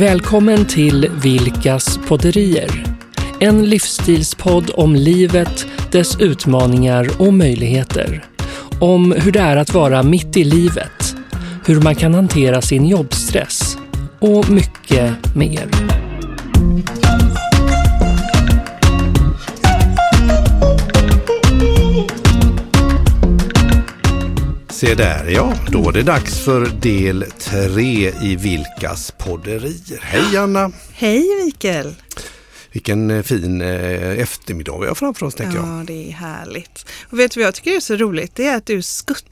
Välkommen till Vilkas podderier. En livsstilspodd om livet, dess utmaningar och möjligheter. Om hur det är att vara mitt i livet, hur man kan hantera sin jobbstress och mycket mer. Se där ja, då är det dags för del tre i Vilkas podderier. Hej Anna! Hej Mikael! Vilken eh, fin eh, eftermiddag vi har framför oss tänker jag. Ja, det är härligt. Och vet du vad jag tycker är så roligt? Det är att du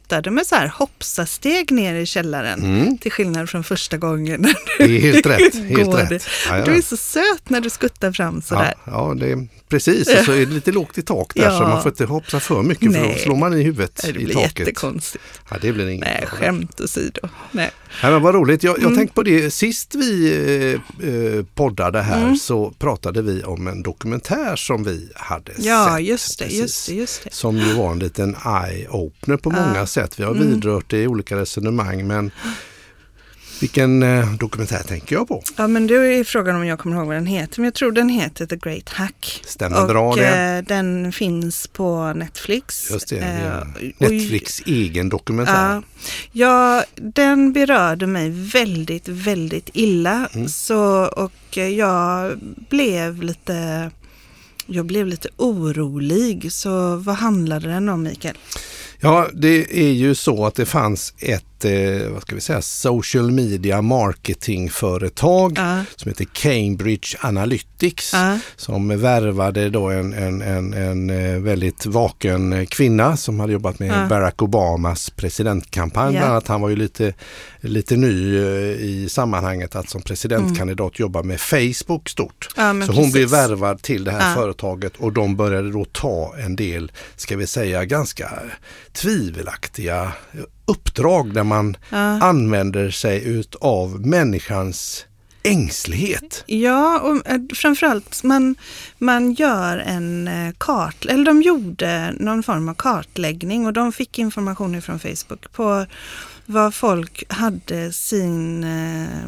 skuttade med så här hoppsasteg ner i källaren. Mm. Till skillnad från första gången. när Det är helt du rätt, helt rätt. Ja, ja. Du är så söt när du skuttar fram sådär. Ja, ja det är, precis. Och så är det lite lågt i tak där så Ja. man får inte hopsa för mycket för då Nej. slår man i huvudet Nej, det i blir taket. jättekonstigt. Ja, det blir inget Nej, skämt åsido. Nej. Nej, men vad roligt. Jag, jag Mm. tänkte på det, sist vi eh, eh, poddade här Mm. så pratade vi om en dokumentär som vi hade Ja, sett. just det, precis. just det, just det. Som ju var en liten eye-opener på Ja. många sätt. Vi har Mm. vidrört det i olika resonemang men vilken eh, dokumentär tänker jag på? Ja, men då är frågan om jag kommer ihåg vad den heter. Men jag tror den heter The Great Hack. Stämmer och bra det. eh, den finns på Netflix. Just det, Eh, är och- Netflix egen dokumentär. Ja, ja, den berörde mig väldigt, väldigt illa. Mm. Så, och eh, jag blev lite jag blev lite orolig. Så vad handlade den om Mikael? Ja, det är ju så att det fanns ett, eh, vad ska vi säga, social media marketingföretag Ja, som heter Cambridge Analytics ja, som värvade då en, en, en, en eh, väldigt vaken kvinna som hade jobbat med Ja. Barack Obamas presidentkampanj. Ja. Bland annat. Han var ju lite, lite ny eh, i sammanhanget att som presidentkandidat jobba med Facebook stort. Så hon blev precis. värvad till det här företaget och de började då ta en del, ska vi säga, ganska tvivelaktiga uppdrag där man Ja. använder sig utav människans ängslighet. Ja, och eh, framförallt man, man gör en eh, kart, eller de gjorde någon form av kartläggning och de fick information från Facebook på vad folk hade sin, eh,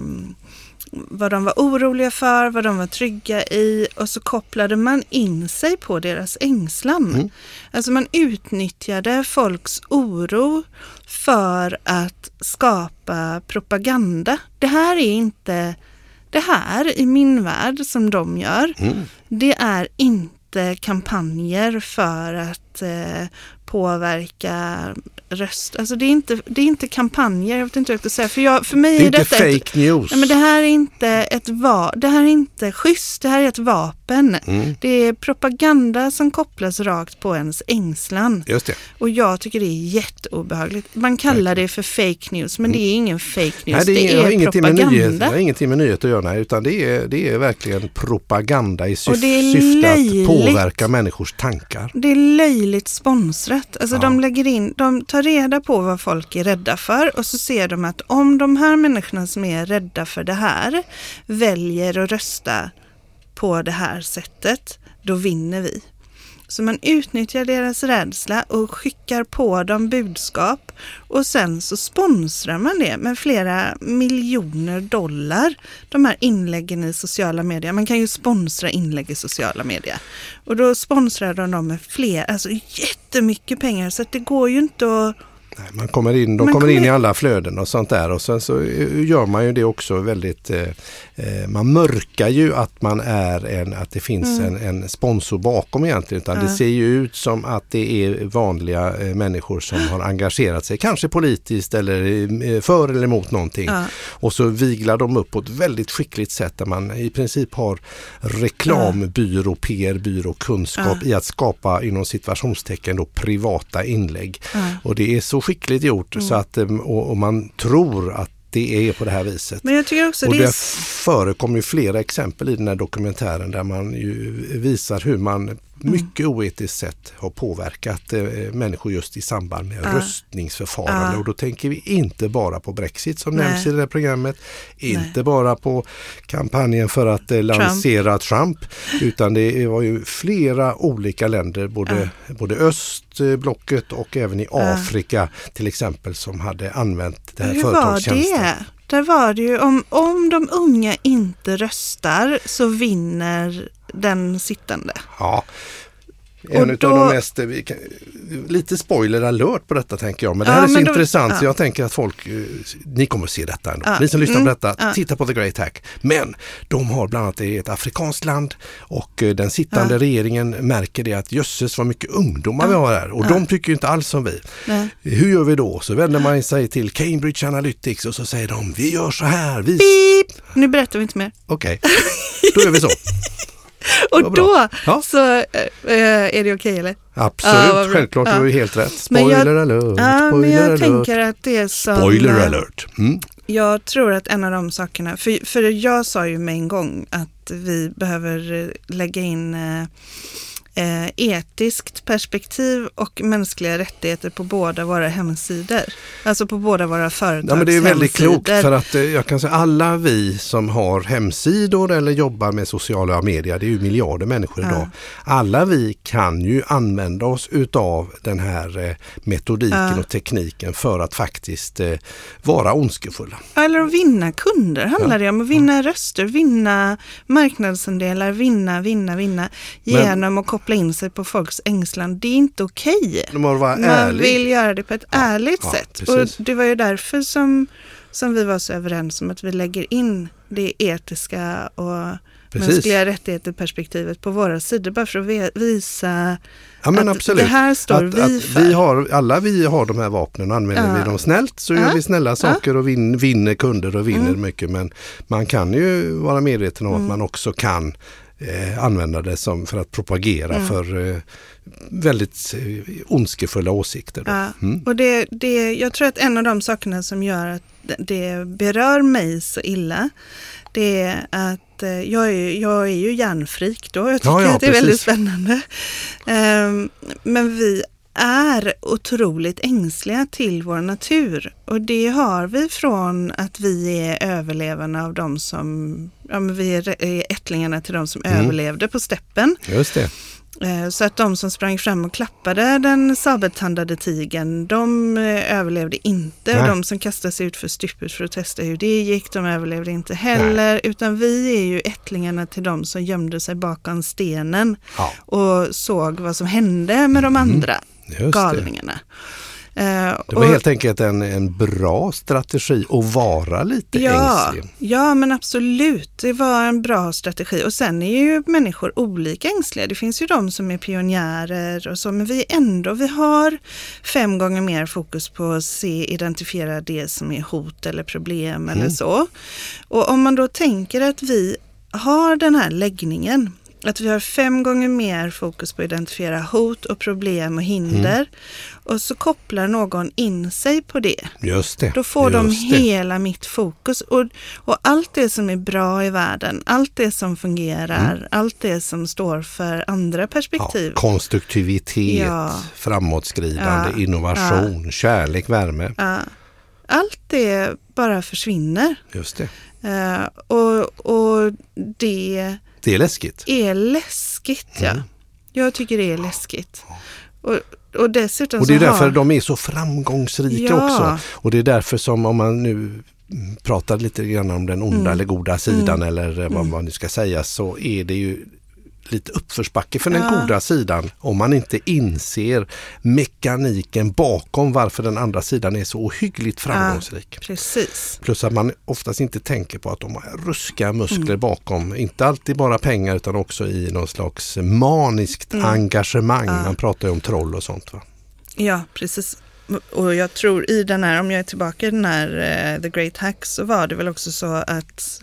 vad de var oroliga för, vad de var trygga i och så kopplade man in sig på deras ängslan. Mm. Alltså man utnyttjade folks oro för att skapa propaganda. Det här är inte det här i min värld som de gör, Mm. det är inte kampanjer för att eh, påverka röst. Alltså det är, inte, det är inte kampanjer, jag vet inte hur jag ska säga. För, jag, för mig Det är, är inte detta ett, fake news. nej, men det här är inte ett va, det här är inte schysst, det här är ett vapen. Mm. Det är propaganda som kopplas rakt på ens ängslan. Just det. Och jag tycker det är jätteobehagligt. Man kallar det för fake news, men det är ingen fake news. Nej, det, är, det har är ingenting med, propaganda. nyhet, det har ingenting med nyhet att göra, utan det är, det är verkligen propaganda i syf, syfte att påverka människors tankar. Det är löjligt sponsrat. Alltså Ja. de lägger in, de tar reda på vad folk är rädda för och så ser de att om de här människorna som är rädda för det här väljer att rösta på det här sättet, då vinner vi. Så man utnyttjar deras rädsla och skickar på dem budskap och sen så sponsrar man det med flera miljoner dollar. De här inläggen i sociala medier. Man kan ju sponsra inlägg i sociala medier. Och då sponsrar de dem med fler, alltså jättemycket pengar så att det går ju inte att man kommer in, de Man kommer in i alla flöden och sånt där och sen så eh, gör man ju det också väldigt, eh, eh, man mörkar ju att man är en, att det finns Mm. en, en sponsor bakom egentligen utan det Ja. ser ju ut som att det är vanliga eh, människor som har engagerat sig, kanske politiskt eller för eller emot någonting. Ja. Och så viglar de upp på ett väldigt skickligt sätt där man i princip har reklambyrå, PR-byrå, kunskap i att skapa inom situationstecken då privata inlägg. Och det är så skickligt gjort Mm. så att em, och, och man tror att det är på det här viset. Men jag tycker också och det det är... förekommer ju flera exempel i den här dokumentären där man ju visar hur man mycket oetiskt sätt har påverkat eh, människor just i samband med Ja. röstningsförfarande. Ja. Och då tänker vi inte bara på Brexit som Nej. nämns i det här programmet, inte bara på kampanjen för att eh, lansera Trump, utan det var ju flera olika länder, både, både östblocket och även i Afrika till exempel, som hade använt det här Hur var företagstjänsten. det? Där var det ju om, om de unga inte röstar så vinner den sittande. Ja. En av då- de mest, eh, lite spoiler alert på detta tänker jag, men det Ja, här är så men då- intressant så ja. jag tänker att folk, eh, ni kommer att se detta ändå. Ja, Ni som lyssnar mm, på detta, ja. titta på The Great Hack. Men de har bland annat, det är ett afrikanskt land och eh, den sittande regeringen märker det att jösses vad mycket ungdomar vi har här och de tycker inte alls som vi. Nej. Hur gör vi då? Så vänder man sig till Cambridge Analytics och så säger de, vi gör så här, vi... Beep! Nu berättar vi inte mer. Okej, då gör vi så. Och då Ja. så äh, är det okej eller? Absolut, Ja, självklart, du Ja. har ju helt rätt. Men jag- Spoiler alert, Ja, men spoiler jag alert. tänker att det är som... Spoiler eh, alert. Mm. Jag tror att en av de sakerna, för, för jag sa ju med en gång att vi behöver eh, lägga in eh, eh, etiskt perspektiv och mänskliga rättigheter på båda våra hemsidor. Alltså på båda våra företags Ja, men det är väldigt hemsidor. klokt för att eh, jag kan säga alla vi som har hemsidor eller jobbar med sociala medier, det är ju miljarder människor Ja. idag. Alla vi kan ju använda oss utav den här eh, metodiken Ja. och tekniken för att faktiskt eh, vara ondskefulla. Eller att vinna kunder handlar det om. Att vinna röster, vinna marknadsandelar, vinna, vinna, vinna. Genom att koppla in sig på folks ängslan. Det är inte okej. Vara Man ärlig. vill göra det på ett ärligt ja, sätt. precis. Och det var ju därför som, som vi var så överens om att vi lägger in det etiska och Precis. mänskliga rättigheter-perspektivet på våra sidor. Bara för att visa Ja att absolut. det här står att, vi att för. Vi har, alla vi har de här vapnen använder Ja. vi dem snällt så gör Ja. vi snälla saker och vin, vinner kunder och vinner Mm. mycket. Men man kan ju vara medveten om att man också kan eh, använda det som för att propagera Mm. för eh, väldigt eh, ondskefulla åsikter. Ja, Mm. och det, det, jag tror att en av de sakerna som gör att det- berör mig så illa, det är att jag är, jag är ju järnfrik då. Jag tycker Ja, ja, att det är väldigt precis. spännande. Ehm, men vi är otroligt ängsliga till vår natur och det har vi från att vi är överlevarna av de som, ja men vi är ättlingarna till de som Mm. överlevde på steppen. Just det. Eh, Så att de som sprang fram och klappade den sabeltandade tigern, de eh, överlevde inte. Och Nej. de som kastade sig ut för stupet för att testa hur det gick, de överlevde inte heller. Utan vi är ju ättlingarna till de som gömde sig bakom stenen Ja, och såg vad som hände med de andra. Galningarna. Eh, Det var och- helt enkelt en, en bra strategi att vara lite Ja, ängslig. ja, men absolut. Det var en bra strategi. Och sen är ju människor olika ängsliga. Det finns ju de som är pionjärer och så, men vi ändå, vi har fem gånger mer fokus på att se, identifiera det som är hot eller problem eller så. Och om man då tänker att vi har den här läggningen, att vi har fem gånger mer fokus på att identifiera hot och problem och hinder. Och så kopplar någon in sig på det. Just det. Då får de just det. hela mitt fokus. Och, och allt det som är bra i världen, allt det som fungerar, allt det som står för andra perspektiv. Mm. Ja, konstruktivitet, Ja. framåtskridande, Ja. innovation, kärlek, värme. Ja. allt det bara försvinner. Just det. Eh, och, och det Det är läskigt. är läskigt. Ja. Mm. Jag tycker det är läskigt. Och, och dessutom Och det är så därför har... de är så framgångsrika Ja. också. Och det är därför som om man nu mm, pratar lite grann om den onda Mm. eller goda sidan Mm. eller vad man nu ska säga så är det ju lite uppförsbacke för den Ja. goda sidan om man inte inser mekaniken bakom varför den andra sidan är så ohyggligt framgångsrik. Precis. Plus att man oftast inte tänker på att de har ruskiga muskler Mm. bakom. Inte alltid bara pengar utan också i någon slags maniskt Mm. engagemang. Ja. Man pratar ju om troll och sånt. Va? Ja, precis. Och jag tror i den här, om jag är tillbaka i den här eh, The Great Hack så var det väl också så att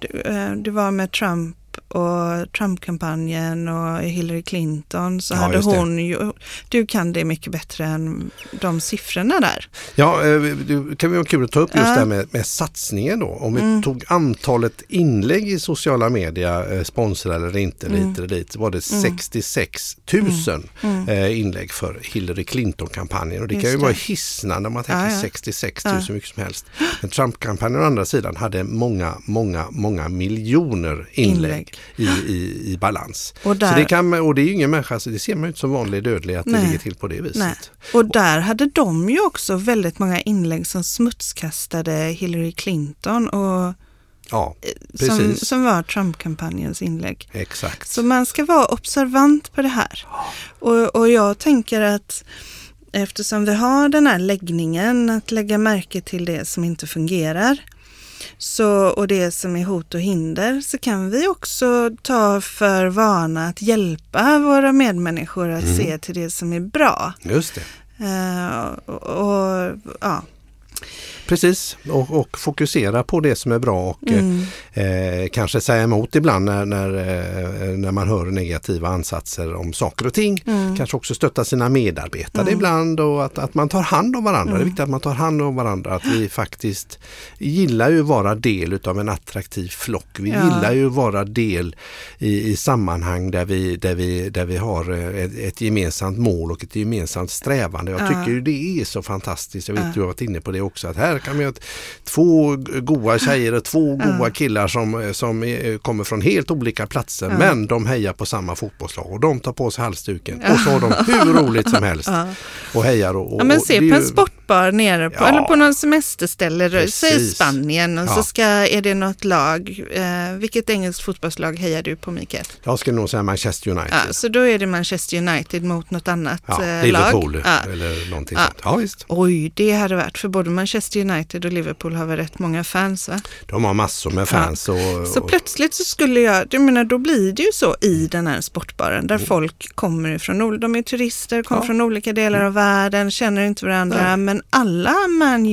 det, eh, det var med Trump och Trump-kampanjen och Hillary Clinton så Ja, hade hon ju, du kan det mycket bättre än de siffrorna där. Ja, eh, det kan vara kul att ta upp just Ja. det här med, med satsningen då. Om vi Mm. tog antalet inlägg i sociala medier, eh, sponsrade eller inte, Mm. lite eller dit, så var det 66 000 eh, inlägg för Hillary Clinton-kampanjen. Och det kan Just ju vara det. hisnande om man tänker Ja, ja. 66 000 Ja. mycket som helst. Men Trump-kampanjen å andra sidan hade många, många, många miljoner inlägg, Inlägg. I, i, i balans. Och där- Så det kan, och det är ju ingen människa, så det ser man ju inte som vanlig dödlig att det Nej. ligger till på det viset. Nej. Och där hade de ju också väldigt många inlägg som smutskastade Hillary Clinton och Ja, som, precis. som var Trump-kampanjens inlägg. Exakt. Så man ska vara observant på det här. Och, och jag tänker att eftersom vi har den här läggningen att lägga märke till det som inte fungerar så, och det som är hot och hinder så kan vi också ta för vana att hjälpa våra medmänniskor att Mm. se till det som är bra. Just det. Eh, och, och, ja. Precis, och, och fokusera på det som är bra och Mm. eh, kanske säga emot ibland när, när, eh, när man hör negativa ansatser om saker och ting. Mm. Kanske också stötta sina medarbetare ibland och att, att man tar hand om varandra. Det är viktigt att man tar hand om varandra. Att vi faktiskt gillar ju att vara del utav en attraktiv flock. Vi Ja. gillar ju att vara del i, i sammanhang där vi, där vi, där vi har eh, ett, ett gemensamt mål och ett gemensamt strävande. Jag Ja. tycker ju det är så fantastiskt. Jag vet Ja. du har varit inne på det också. Att här vi ha ett- två goa tjejer och två Ja. goa killar som, som kommer från helt olika platser Ja. men de hejar på samma fotbollslag och de tar på sig halsduken och så har de hur roligt som helst Ja. och hejar. Och, och, Ja men se på en ju- sportbar nere på, Ja. eller på någon semesterställe, säg Spanien och Ja. så ska, är det något lag, eh, vilket engelskt fotbollslag hejar du på Mikael? Jag skulle nog säga Manchester United. Ja, så då är det Manchester United mot något annat Ja, eh, Liverpool lag. Ja. eller någonting Ja. sånt. Ja visst, Oj, det hade varit, för både Manchester United och Liverpool har väl rätt många fans va? de har massor med fans. Och, Så och, plötsligt så skulle jag, du menar då blir det ju så i den här sportbaren där folk kommer ifrån, de är turister, kommer Ja. från olika delar av världen, känner inte varandra, Nej. men alla Man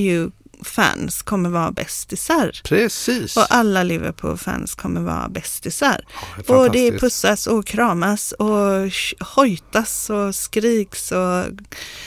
U-fans kommer vara bästisar. Precis. Och alla Liverpool-fans kommer vara bästisar. Ja, och det pussas och kramas och hojtas och skriks och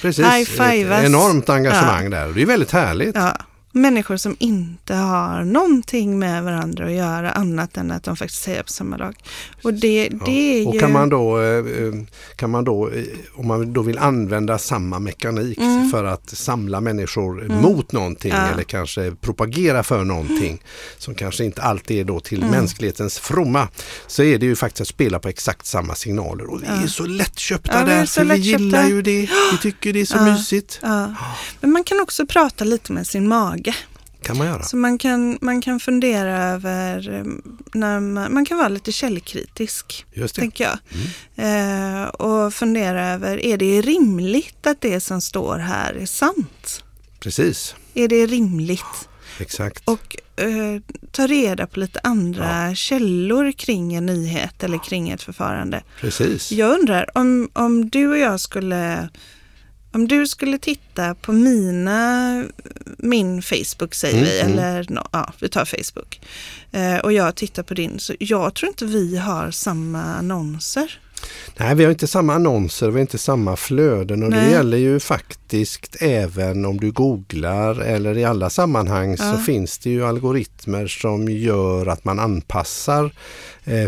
Precis. high-fivas. Enormt engagemang där. Det är väldigt härligt. ja, människor som inte har någonting med varandra att göra annat än att de faktiskt hejar på samma lag. Och det, Ja. det är Och ju... kan man då, eh, eh, kan man då eh, om man då vill använda samma mekanik Mm. för att samla människor mot någonting Ja. eller kanske propagera för någonting som kanske inte alltid är då till Mm. mänsklighetens fromma så är det ju faktiskt att spela på exakt samma signaler och vi är så lättköpta Ja, vi är där så för vi lättköpta. gillar ju det. Vi tycker det är så Ja. mysigt. Ja. Men man kan också prata lite med sin mage. Kan man göra. Så man kan, man kan fundera över, eh, när man, man kan vara lite källkritisk. Just det. tänker jag. Eh, och fundera över, är det rimligt att det som står här är sant? Precis, Är det rimligt? exakt. Och eh, ta reda på lite andra källor kring en nyhet eller kring ett förfarande. Precis. Jag undrar om, om du och jag skulle om du skulle titta på mina, min Facebook säger Mm, vi, mm. eller no, ja, vi tar Facebook. Eh, och jag tittar på din, så jag tror inte vi har samma annonser. Nej, vi har inte samma annonser, vi har inte samma flöden och det Nej. gäller ju faktiskt även om du googlar eller i alla sammanhang så Ja. finns det ju algoritmer som gör att man anpassar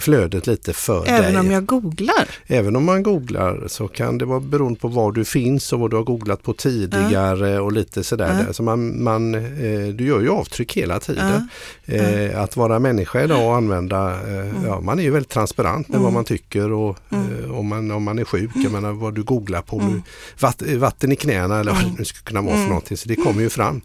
flödet lite för Även dig. om jag googlar. Även om man googlar så kan det vara beroende på var du finns och vad du har googlat på tidigare och lite sådär. Ja. Så man, man, eh, du gör ju avtryck hela tiden. Ja. Eh, att vara människa idag och använda, eh, ja, man är ju väldigt transparent med vad man tycker och eh, om, man, om man är sjuk, jag menar vad du googlar på, nu, vatt, vatten i knäna eller vad det nu skulle kunna vara för någonting. Så det kommer ju fram.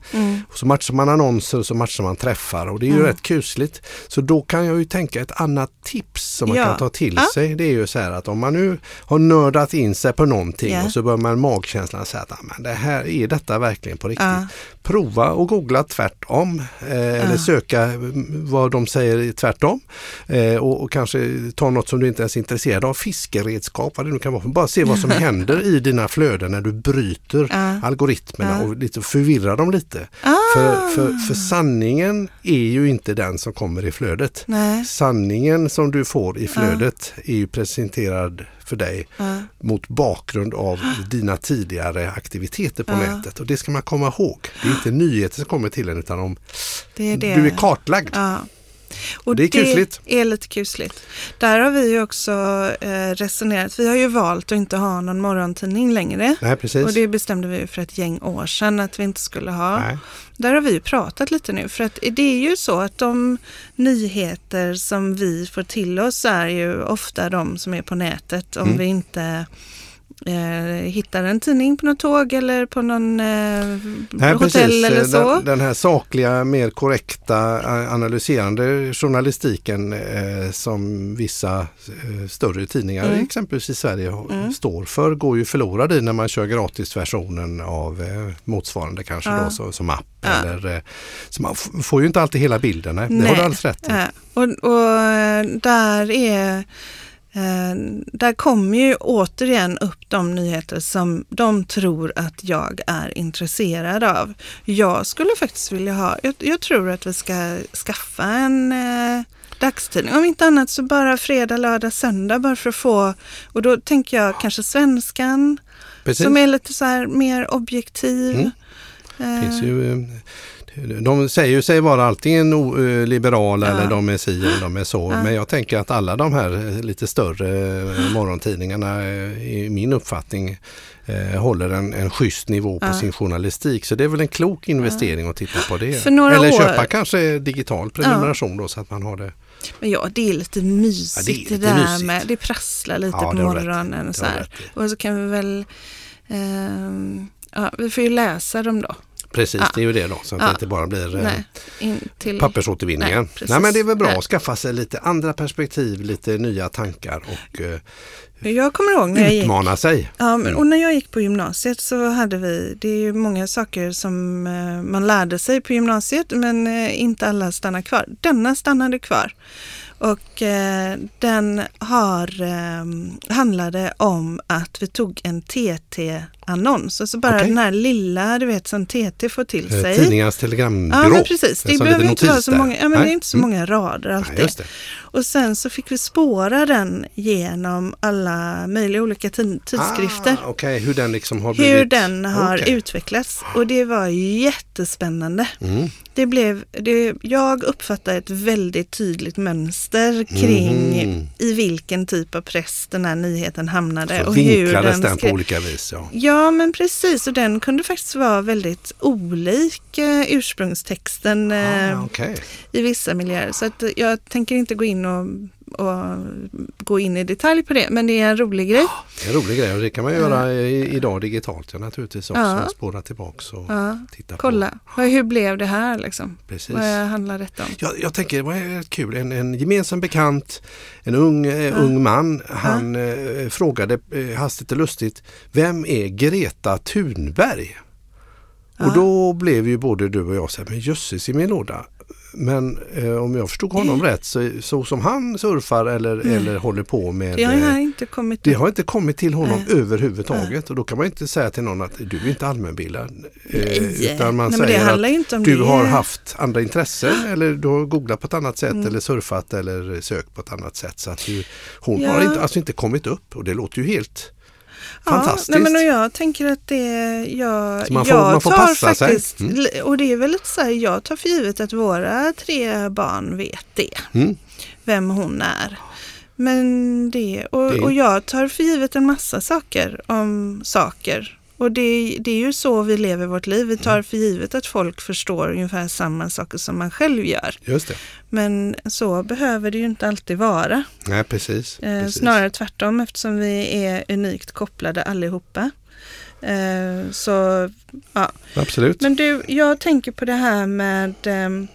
Och så matchar man annonser och så matchar man träffar och det är ju rätt kusligt. Så då kan jag ju tänka ett annat tips som man Ja. kan ta till Ja. sig. Det är ju så här att om man nu har nördat in sig på någonting Ja. och så börjar man magkänslan säga att "Ah, men det här, är detta verkligen på riktigt? Prova och googla tvärtom eh, eller söka vad de säger tvärtom eh, och, och kanske ta något som du inte ens är intresserad av. Fisk bevisgeredskap, vad det nu kan vara. Bara se vad som händer i dina flöden när du bryter algoritmerna och lite förvirrar dem lite. Ah. För, för, för sanningen är ju inte den som kommer i flödet. Nej. Sanningen som du får i flödet är ju presenterad för dig Ja. mot bakgrund av dina tidigare aktiviteter på Ja. nätet. Och det ska man komma ihåg. Det är inte nyheter som kommer till en utan om Det är det. du är kartlagd. Och Det är kusligt. Det är lite kusligt. Där har vi ju också eh, resonerat. Vi har ju valt att inte ha någon morgontidning längre. Nej, precis. Och det bestämde vi för ett gäng år sedan att vi inte skulle ha. Nej. Där har vi ju pratat lite nu. För att det är ju så att de nyheter som vi får till oss är ju ofta de som är på nätet. Om Mm. vi inte eh, hittar en tidning på något tåg eller på någon eh, Nej, hotell precis. eller så. Den, den här sakliga, mer korrekta, eh, analyserande journalistiken eh, som vissa eh, större tidningar, Mm. exempelvis i Sverige, Mm. står för, går ju förlorad i när man kör gratisversionen av eh, motsvarande kanske Ja. då, så, som app. Ja. Eller, eh, så man får ju inte alltid hela bilden, nej. det Nej. har du alldeles rätt i. Ja, och, och eh, där är eh, där kommer ju återigen upp de nyheter som de tror att jag är intresserad av. Jag skulle faktiskt vilja ha, jag, jag tror att vi ska skaffa en eh, dagstidning. Om inte annat så bara fredag, lördag, söndag bara för att få, och då tänker jag kanske svenskan Precis. som är lite så här mer objektiv. Mm. Eh, finns ju, eh, de säger ju sig vara antingen eh, liberala Ja. eller de är si eller de är så. Ja. Men jag tänker att alla de här eh, lite större eh, morgontidningarna i min uppfattning håller en, en schysst nivå på Ja. sin journalistik. Så det är väl en klok investering att titta på det. Eller år- köpa kanske digital prenumeration då så att man har det. Men ja, det är lite mysigt det är det, lite där mysigt. med, det prasslar lite på det morgonen Det och så. Och så kan vi väl, ehm, ja, vi får ju läsa dem då. Precis, Ja. det är ju det då. Så att Ja. det inte bara blir eh, Nej, in till, pappersåtervinningen. Nej, Nej, men det är väl bra Nej. att skaffa sig lite andra perspektiv, lite nya tankar och eh, Jag kommer ihåg när jag gick, utmana sig. ja, men, Mm. och när jag gick på gymnasiet så hade vi, det är ju många saker som eh, man lärde sig på gymnasiet men eh, inte alla stannar kvar. Denna stannade kvar. Och eh, den har, eh, handlade om att vi tog en TT-annons. Alltså bara Okej. den här lilla, du vet som TT får till Eh, sig. Tidningarnas telegrambyrå. Ja men precis, det behöver inte vara så där. många, ja, men det är Nej. inte så Mm. många rader Nej, alltid. just det. Och sen så fick vi spåra den genom alla möjliga olika tid- tidskrifter. Ah, Okej, hur den liksom har blivit... hur den har Okej. utvecklats. Och det var jättespännande. Mm. Det blev, det, jag uppfattade ett väldigt tydligt mönster kring Mhm. i vilken typ av press den här nyheten hamnade. Så och hur vinklades den den på olika vis. Ja. Ja men precis och den kunde faktiskt vara väldigt olik eh, ursprungstexten eh, Ah, okej. i vissa miljöer. Så att jag tänker inte gå in och, och gå in i detalj på det men det är en rolig grej. Det är en rolig grej och det kan man göra i, idag digitalt ja, naturligtvis också. Ja. Spåra tillbaks och Ja, titta kolla, på. hur blev det här liksom? Precis. Vad handlar detta om? Jag, jag tänker det var kul, en, en gemensam bekant, en ung, eh, ung man, han eh, frågade eh, hastigt och lustigt, vem är Greta Thunberg? Ja. Och då blev ju både du och jag så här, men jösses i min låda. Men eh, om jag förstod honom rätt så, så som han surfar eller, eller håller på med Det har eh, inte kommit det har inte kommit till honom Nej. överhuvudtaget och då kan man inte säga till någon att du är inte allmänbildad. Eh, utan man Nej, säger att du det. har haft andra intressen eller du har googlat på ett annat sätt Mm. eller surfat eller sökt på ett annat sätt. Så att du, hon Ja. har inte, alltså inte kommit upp och det låter ju helt Ja, fantastiskt. nej, men och jag tänker att det, jag, Så man får- jag man får tar faktiskt, Mm. och det är väl lite så här, jag tar för givet att våra tre barn vet det, Mm. vem hon är. Men det, och, Det- och jag tar för givet en massa saker om saker. Och det, det är ju så vi lever vårt liv. Vi Mm. tar för givet att folk förstår ungefär samma saker som man själv gör. Just det. Men så behöver det ju inte alltid vara. Nej, precis. Eh, precis. snarare tvärtom eftersom vi är unikt kopplade allihopa. Eh, så, ja. Absolut. Men du, jag tänker på det här med ehm,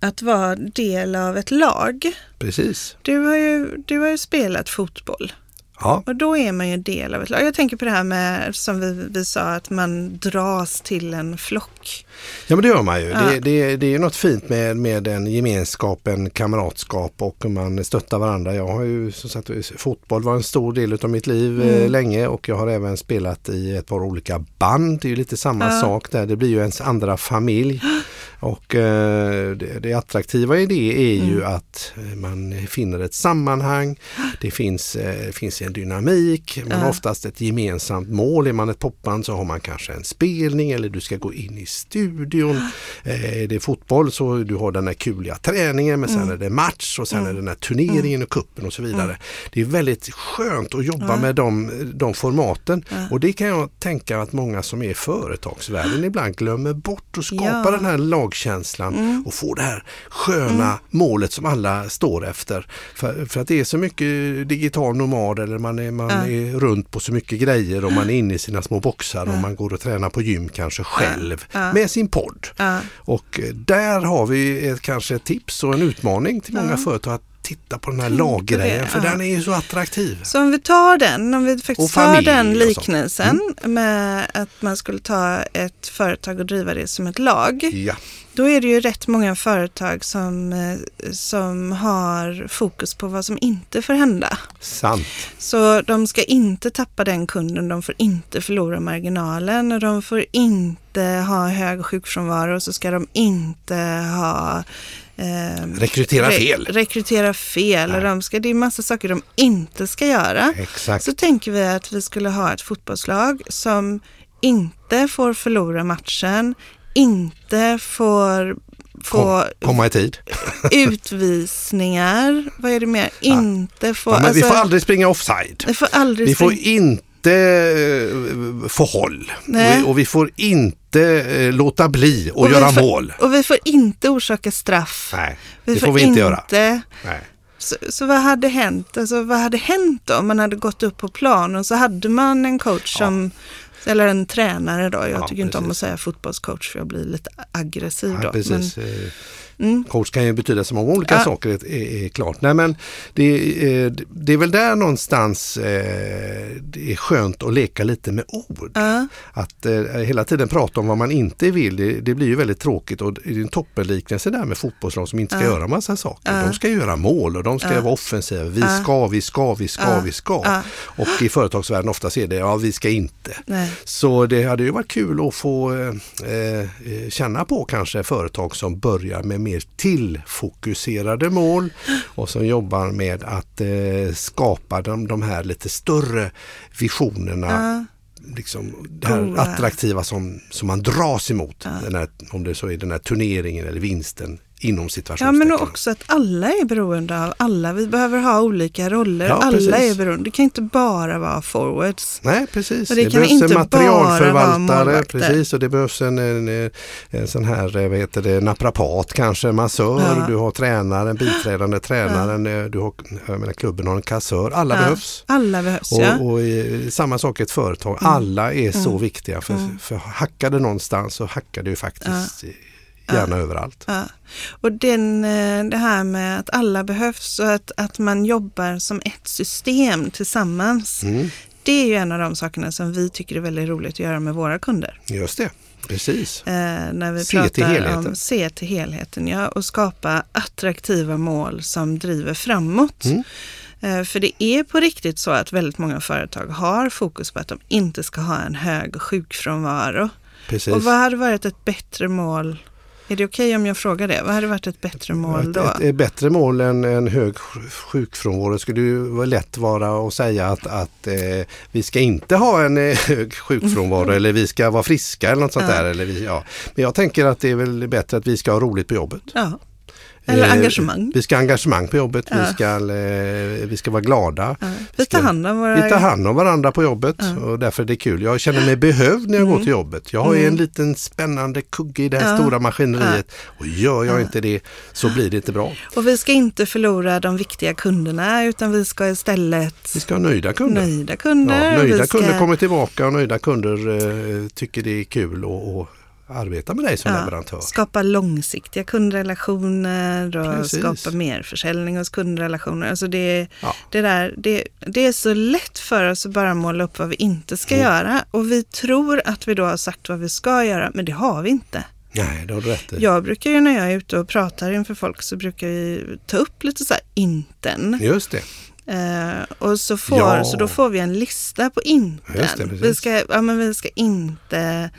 att vara del av ett lag. Precis. Du har ju, du har ju spelat fotboll. Ja. Och då är man ju en del av ett lag. Jag tänker på det här med, som vi, vi sa, att man dras till en flock. Ja men det gör man ju. Ja. Det, det, det är något fint med, med en gemenskap, en kamratskap och man stöttar varandra. Jag har ju som sagt, fotboll var en stor del av mitt liv eh, mm. länge och jag har även spelat i ett par olika band. Det är ju lite samma ja. sak där. Det blir ju ens andra familj. Och eh, det, det, attraktiva i det är ju mm. att eh, man finner ett sammanhang. Det finns, eh, finns en dynamik. Man har oftast ett gemensamt mål. Är man ett popband så har man kanske en spelning eller du ska gå in i studion. Eh, är det fotboll så du har den här kuliga träningen men sen mm. är det match och sen mm. är det den här turneringen och kuppen och så vidare. Det är väldigt skönt att jobba med de, de formaten och det kan jag tänka att många som är i företagsvärlden ibland glömmer bort att skapa ja. den här magkänslan mm. och få det här sköna mm. målet som alla står efter. För, för, att det är så mycket digital nomad eller man, är, man ja. är runt på så mycket grejer och man är inne i sina små boxar ja. och man går och tränar på gym kanske själv ja. med sin podd. Och där har vi ett, kanske ett tips och en utmaning till många företag att titta på den här laggrejen för ja. den är ju så attraktiv. Så om vi tar den, om vi faktiskt tar den liknelsen mm. med att man skulle ta ett företag och driva det som ett lag. Ja. Då är det ju rätt många företag som, eh, som har fokus på vad som inte får hända. Sant. Så de ska inte tappa den kunden, de får inte förlora marginalen och de får inte ha hög sjukfrånvaro och så ska de inte ha Eh, rekrytera fel. Re rekrytera fel. Och de ska, det är massa saker de inte ska göra. Exakt. Så tänker vi att vi skulle ha ett fotbollslag som inte får förlora matchen, inte får få komma i tid. utvisningar, vad är det mer? Inte få... Ja, men alltså, vi får aldrig springa offside. Vi får, aldrig vi får inte eh, få håll Nej. och vi får inte eh, låta bli att göra får, mål. Och vi får inte orsaka straff. Nej, det vi får, får vi inte, inte göra. Nej. Så, så, vad hade hänt? Alltså, vad hade hänt om man hade gått upp på plan och så hade man en coach ja. som eller en tränare då. Jag ja, tycker precis. inte om att säga fotbollscoach för jag blir lite aggressiv ja, då. Precis. Men, eh, Mm. Coach kan ju betyda så många olika ja. saker, är, är, klart. Nej, men det, är, det är väl där någonstans eh, det är skönt att leka lite med ord. Ja. Att eh, hela tiden prata om vad man inte vill, det, det blir ju väldigt tråkigt och det är en toppenliknelse där med fotbollslag som inte ska ja. göra massa saker. De ska göra mål och de ska vara offensiva. Vi ska, vi ska, vi ska, vi ska. Och i företagsvärlden ofta är det, ja vi ska inte. Nej. Så det hade ju varit kul att få eh, eh känna på kanske företag som börjar med mer tillfokuserade mål och som jobbar med att eh, skapa de, de här lite större visionerna. Ja. Liksom det här oh, attraktiva som, som man dras emot. Ja. Här, om det så är den här turneringen eller vinsten inom situationstecken. Ja men också att alla är beroende av alla. Vi behöver ha olika roller. Ja, alla precis. är beroende. Det kan inte bara vara forwards. Nej precis. Och det, det behövs inte en materialförvaltare. Precis och det behövs en, en, en, sån här vad heter det, naprapat kanske, massör. Ja. Du har tränaren, biträdande tränaren. Ja. Du har, jag menar, klubben har en kassör. Alla behövs. Alla behövs och, ja. och i, samma sak i ett företag. Mm. Alla är mm. så viktiga. För, mm. för hackar det någonstans så hackar det ju faktiskt gärna ja. överallt. Ja. Och den, eh, det här med att alla behövs och att, att man jobbar som ett system tillsammans. Mm. Det är ju en av de sakerna som vi tycker är väldigt roligt att göra med våra kunder. Just det. Precis. Eh, när vi se pratar till helheten. om se till helheten ja, och skapa attraktiva mål som driver framåt. Mm. Eh, för det är på riktigt så att väldigt många företag har fokus på att de inte ska ha en hög sjukfrånvaro. Precis. Och vad hade varit ett bättre mål är det okej okay om jag frågar det? Vad hade varit ett bättre mål då? Ett, ett bättre mål än en hög sjukfrånvaro skulle ju lätt vara att säga att, att eh, vi ska inte ha en eh, hög sjukfrånvaro eller vi ska vara friska eller något sånt ja. där. Eller vi, ja. Men jag tänker att det är väl bättre att vi ska ha roligt på jobbet. Ja. Eller eh, engagemang. Vi ska ha engagemang på jobbet, ja. vi, ska, eh, vi ska vara glada. Ja. Vi, tar hand om våra... vi tar hand om varandra på jobbet ja. och därför är det kul. Jag känner mig behövd när jag mm. går till jobbet. Jag har mm. en liten spännande kugge i det här stora maskineriet och gör jag inte det så blir det inte bra. Och vi ska inte förlora de viktiga kunderna utan vi ska istället... Vi ska ha nöjda kunder. Nöjda kunder. nöjda ska... kunder kommer tillbaka och nöjda kunder eh, tycker det är kul och, och arbeta med dig som ja, leverantör. Skapa långsiktiga kundrelationer och Precis. skapa mer försäljning hos kundrelationer. Alltså det, ja. det, där, det, det är så lätt för oss att bara måla upp vad vi inte ska mm. göra och vi tror att vi då har sagt vad vi ska göra, men det har vi inte. Nej, det har du rätt Jag brukar ju när jag är ute och pratar inför folk så brukar vi ta upp lite så här inten. Just det. Uh, och så, får, ja. så då får vi en lista på inten. vi, ska, ja, men vi ska inte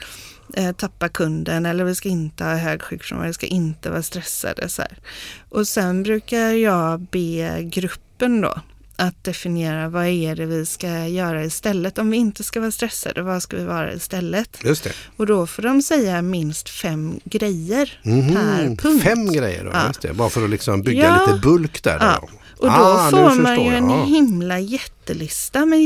uh, tappa kunden eller vi ska inte ha hög sjukfrånvaro, vi ska inte vara stressade. Så här. Och sen brukar jag be gruppen då att definiera vad är det vi ska göra istället. Om vi inte ska vara stressade, vad ska vi vara istället? Just det. Och då får de säga minst fem grejer mm -hmm. per punkt. Fem grejer, då, ja. just det. bara för att liksom bygga ja. lite bulk där. Ja. Och då ah, får man ju en himla jättelista med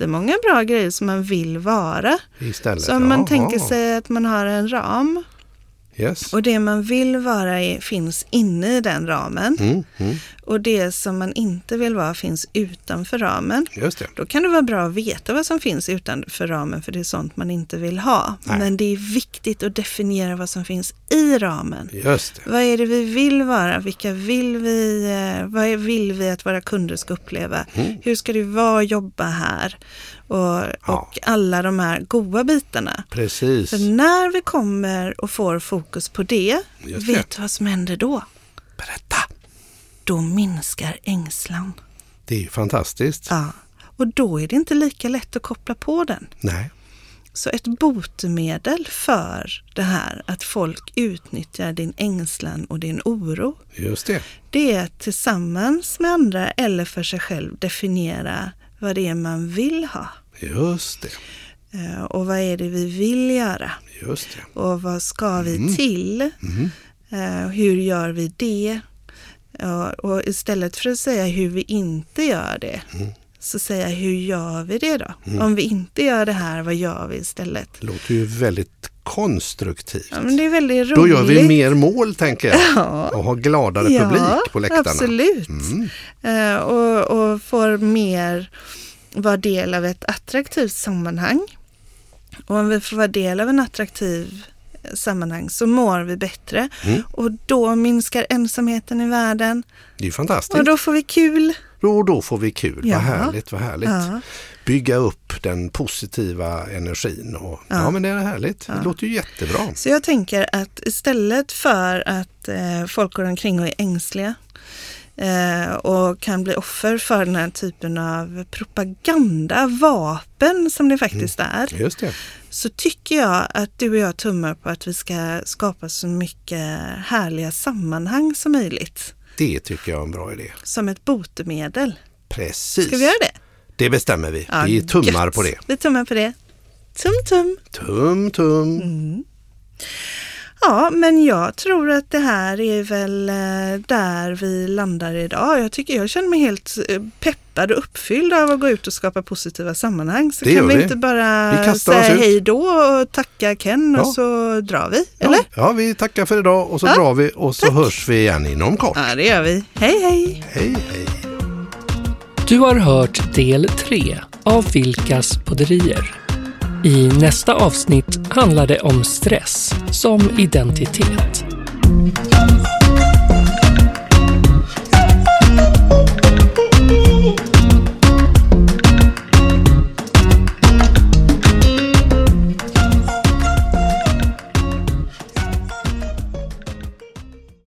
jättemånga bra grejer som man vill vara. Istället, så om man tänker sig att man har en ram Yes. Och det man vill vara är, finns inne i den ramen. Mm, mm. Och det som man inte vill vara finns utanför ramen. Just det. Då kan det vara bra att veta vad som finns utanför ramen för det är sånt man inte vill ha. Nej. Men det är viktigt att definiera vad som finns i ramen. Just det. Vad är det vi vill vara? Vilka vill vi, eh, vad vill vi att våra kunder ska uppleva? Mm. Hur ska det vara att jobba här? Och, ja. och alla de här goda bitarna. Precis. För när vi kommer och får fokus på det, Just vet du vad som händer då? Då minskar ängslan. Det är fantastiskt. Ja, och då är det inte lika lätt att koppla på den. Nej. Så ett botemedel för det här att folk utnyttjar din ängslan och din oro. Just det. Det är att tillsammans med andra eller för sig själv definiera vad det är man vill ha. Just det. Eh, och vad är det vi vill göra? Just det. Och vad ska vi mm. till? Mm. Hur gör vi det? Och istället för att säga hur vi inte gör det, mm. så säga hur gör vi det då? Mm. Om vi inte gör det här, vad gör vi istället? Det låter ju väldigt konstruktivt. Ja, men det är väldigt roligt. Då gör vi mer mål tänker jag ja. och har gladare ja, publik på läktarna. Absolut. Mm. Uh, och, och får mer vara del av ett attraktivt sammanhang. Och om vi får vara del av en attraktiv sammanhang så mår vi bättre. Mm. Och då minskar ensamheten i världen. Det är fantastiskt. Och då får vi kul. Och då får vi kul. Ja. Vad härligt, vad härligt. Ja. Bygga upp den positiva energin. Och, ja. ja men det är härligt. Det låter ju jättebra. Så jag tänker att istället för att eh, folk går omkring och är ängsliga och kan bli offer för den här typen av propaganda, vapen som det faktiskt mm. är. Just det. Så tycker jag att du och jag tummar på att vi ska skapa så mycket härliga sammanhang som möjligt. Det tycker jag är en bra idé. Som ett botemedel. Precis. Ska vi göra det? Det bestämmer vi. Ja, vi tummar gött. på det. Vi tummar på det. Tum tum. Tum tum. Mm. Ja, men jag tror att det här är väl eh, där vi landar idag. Jag tycker jag känner mig helt eh, peppad och uppfylld av att gå ut och skapa positiva sammanhang. Så det kan vi, vi, inte bara vi säga hej då och tacka Ken ja. och så drar vi, eller? Ja, ja, vi tackar för idag och så ja, drar vi och så tack. hörs vi igen inom kort. Ja, det gör vi. Hej, hej! Hej, hej! Du har hört del 3 av Vilkas podderier. I nästa avsnitt handlar det om stress som identitet.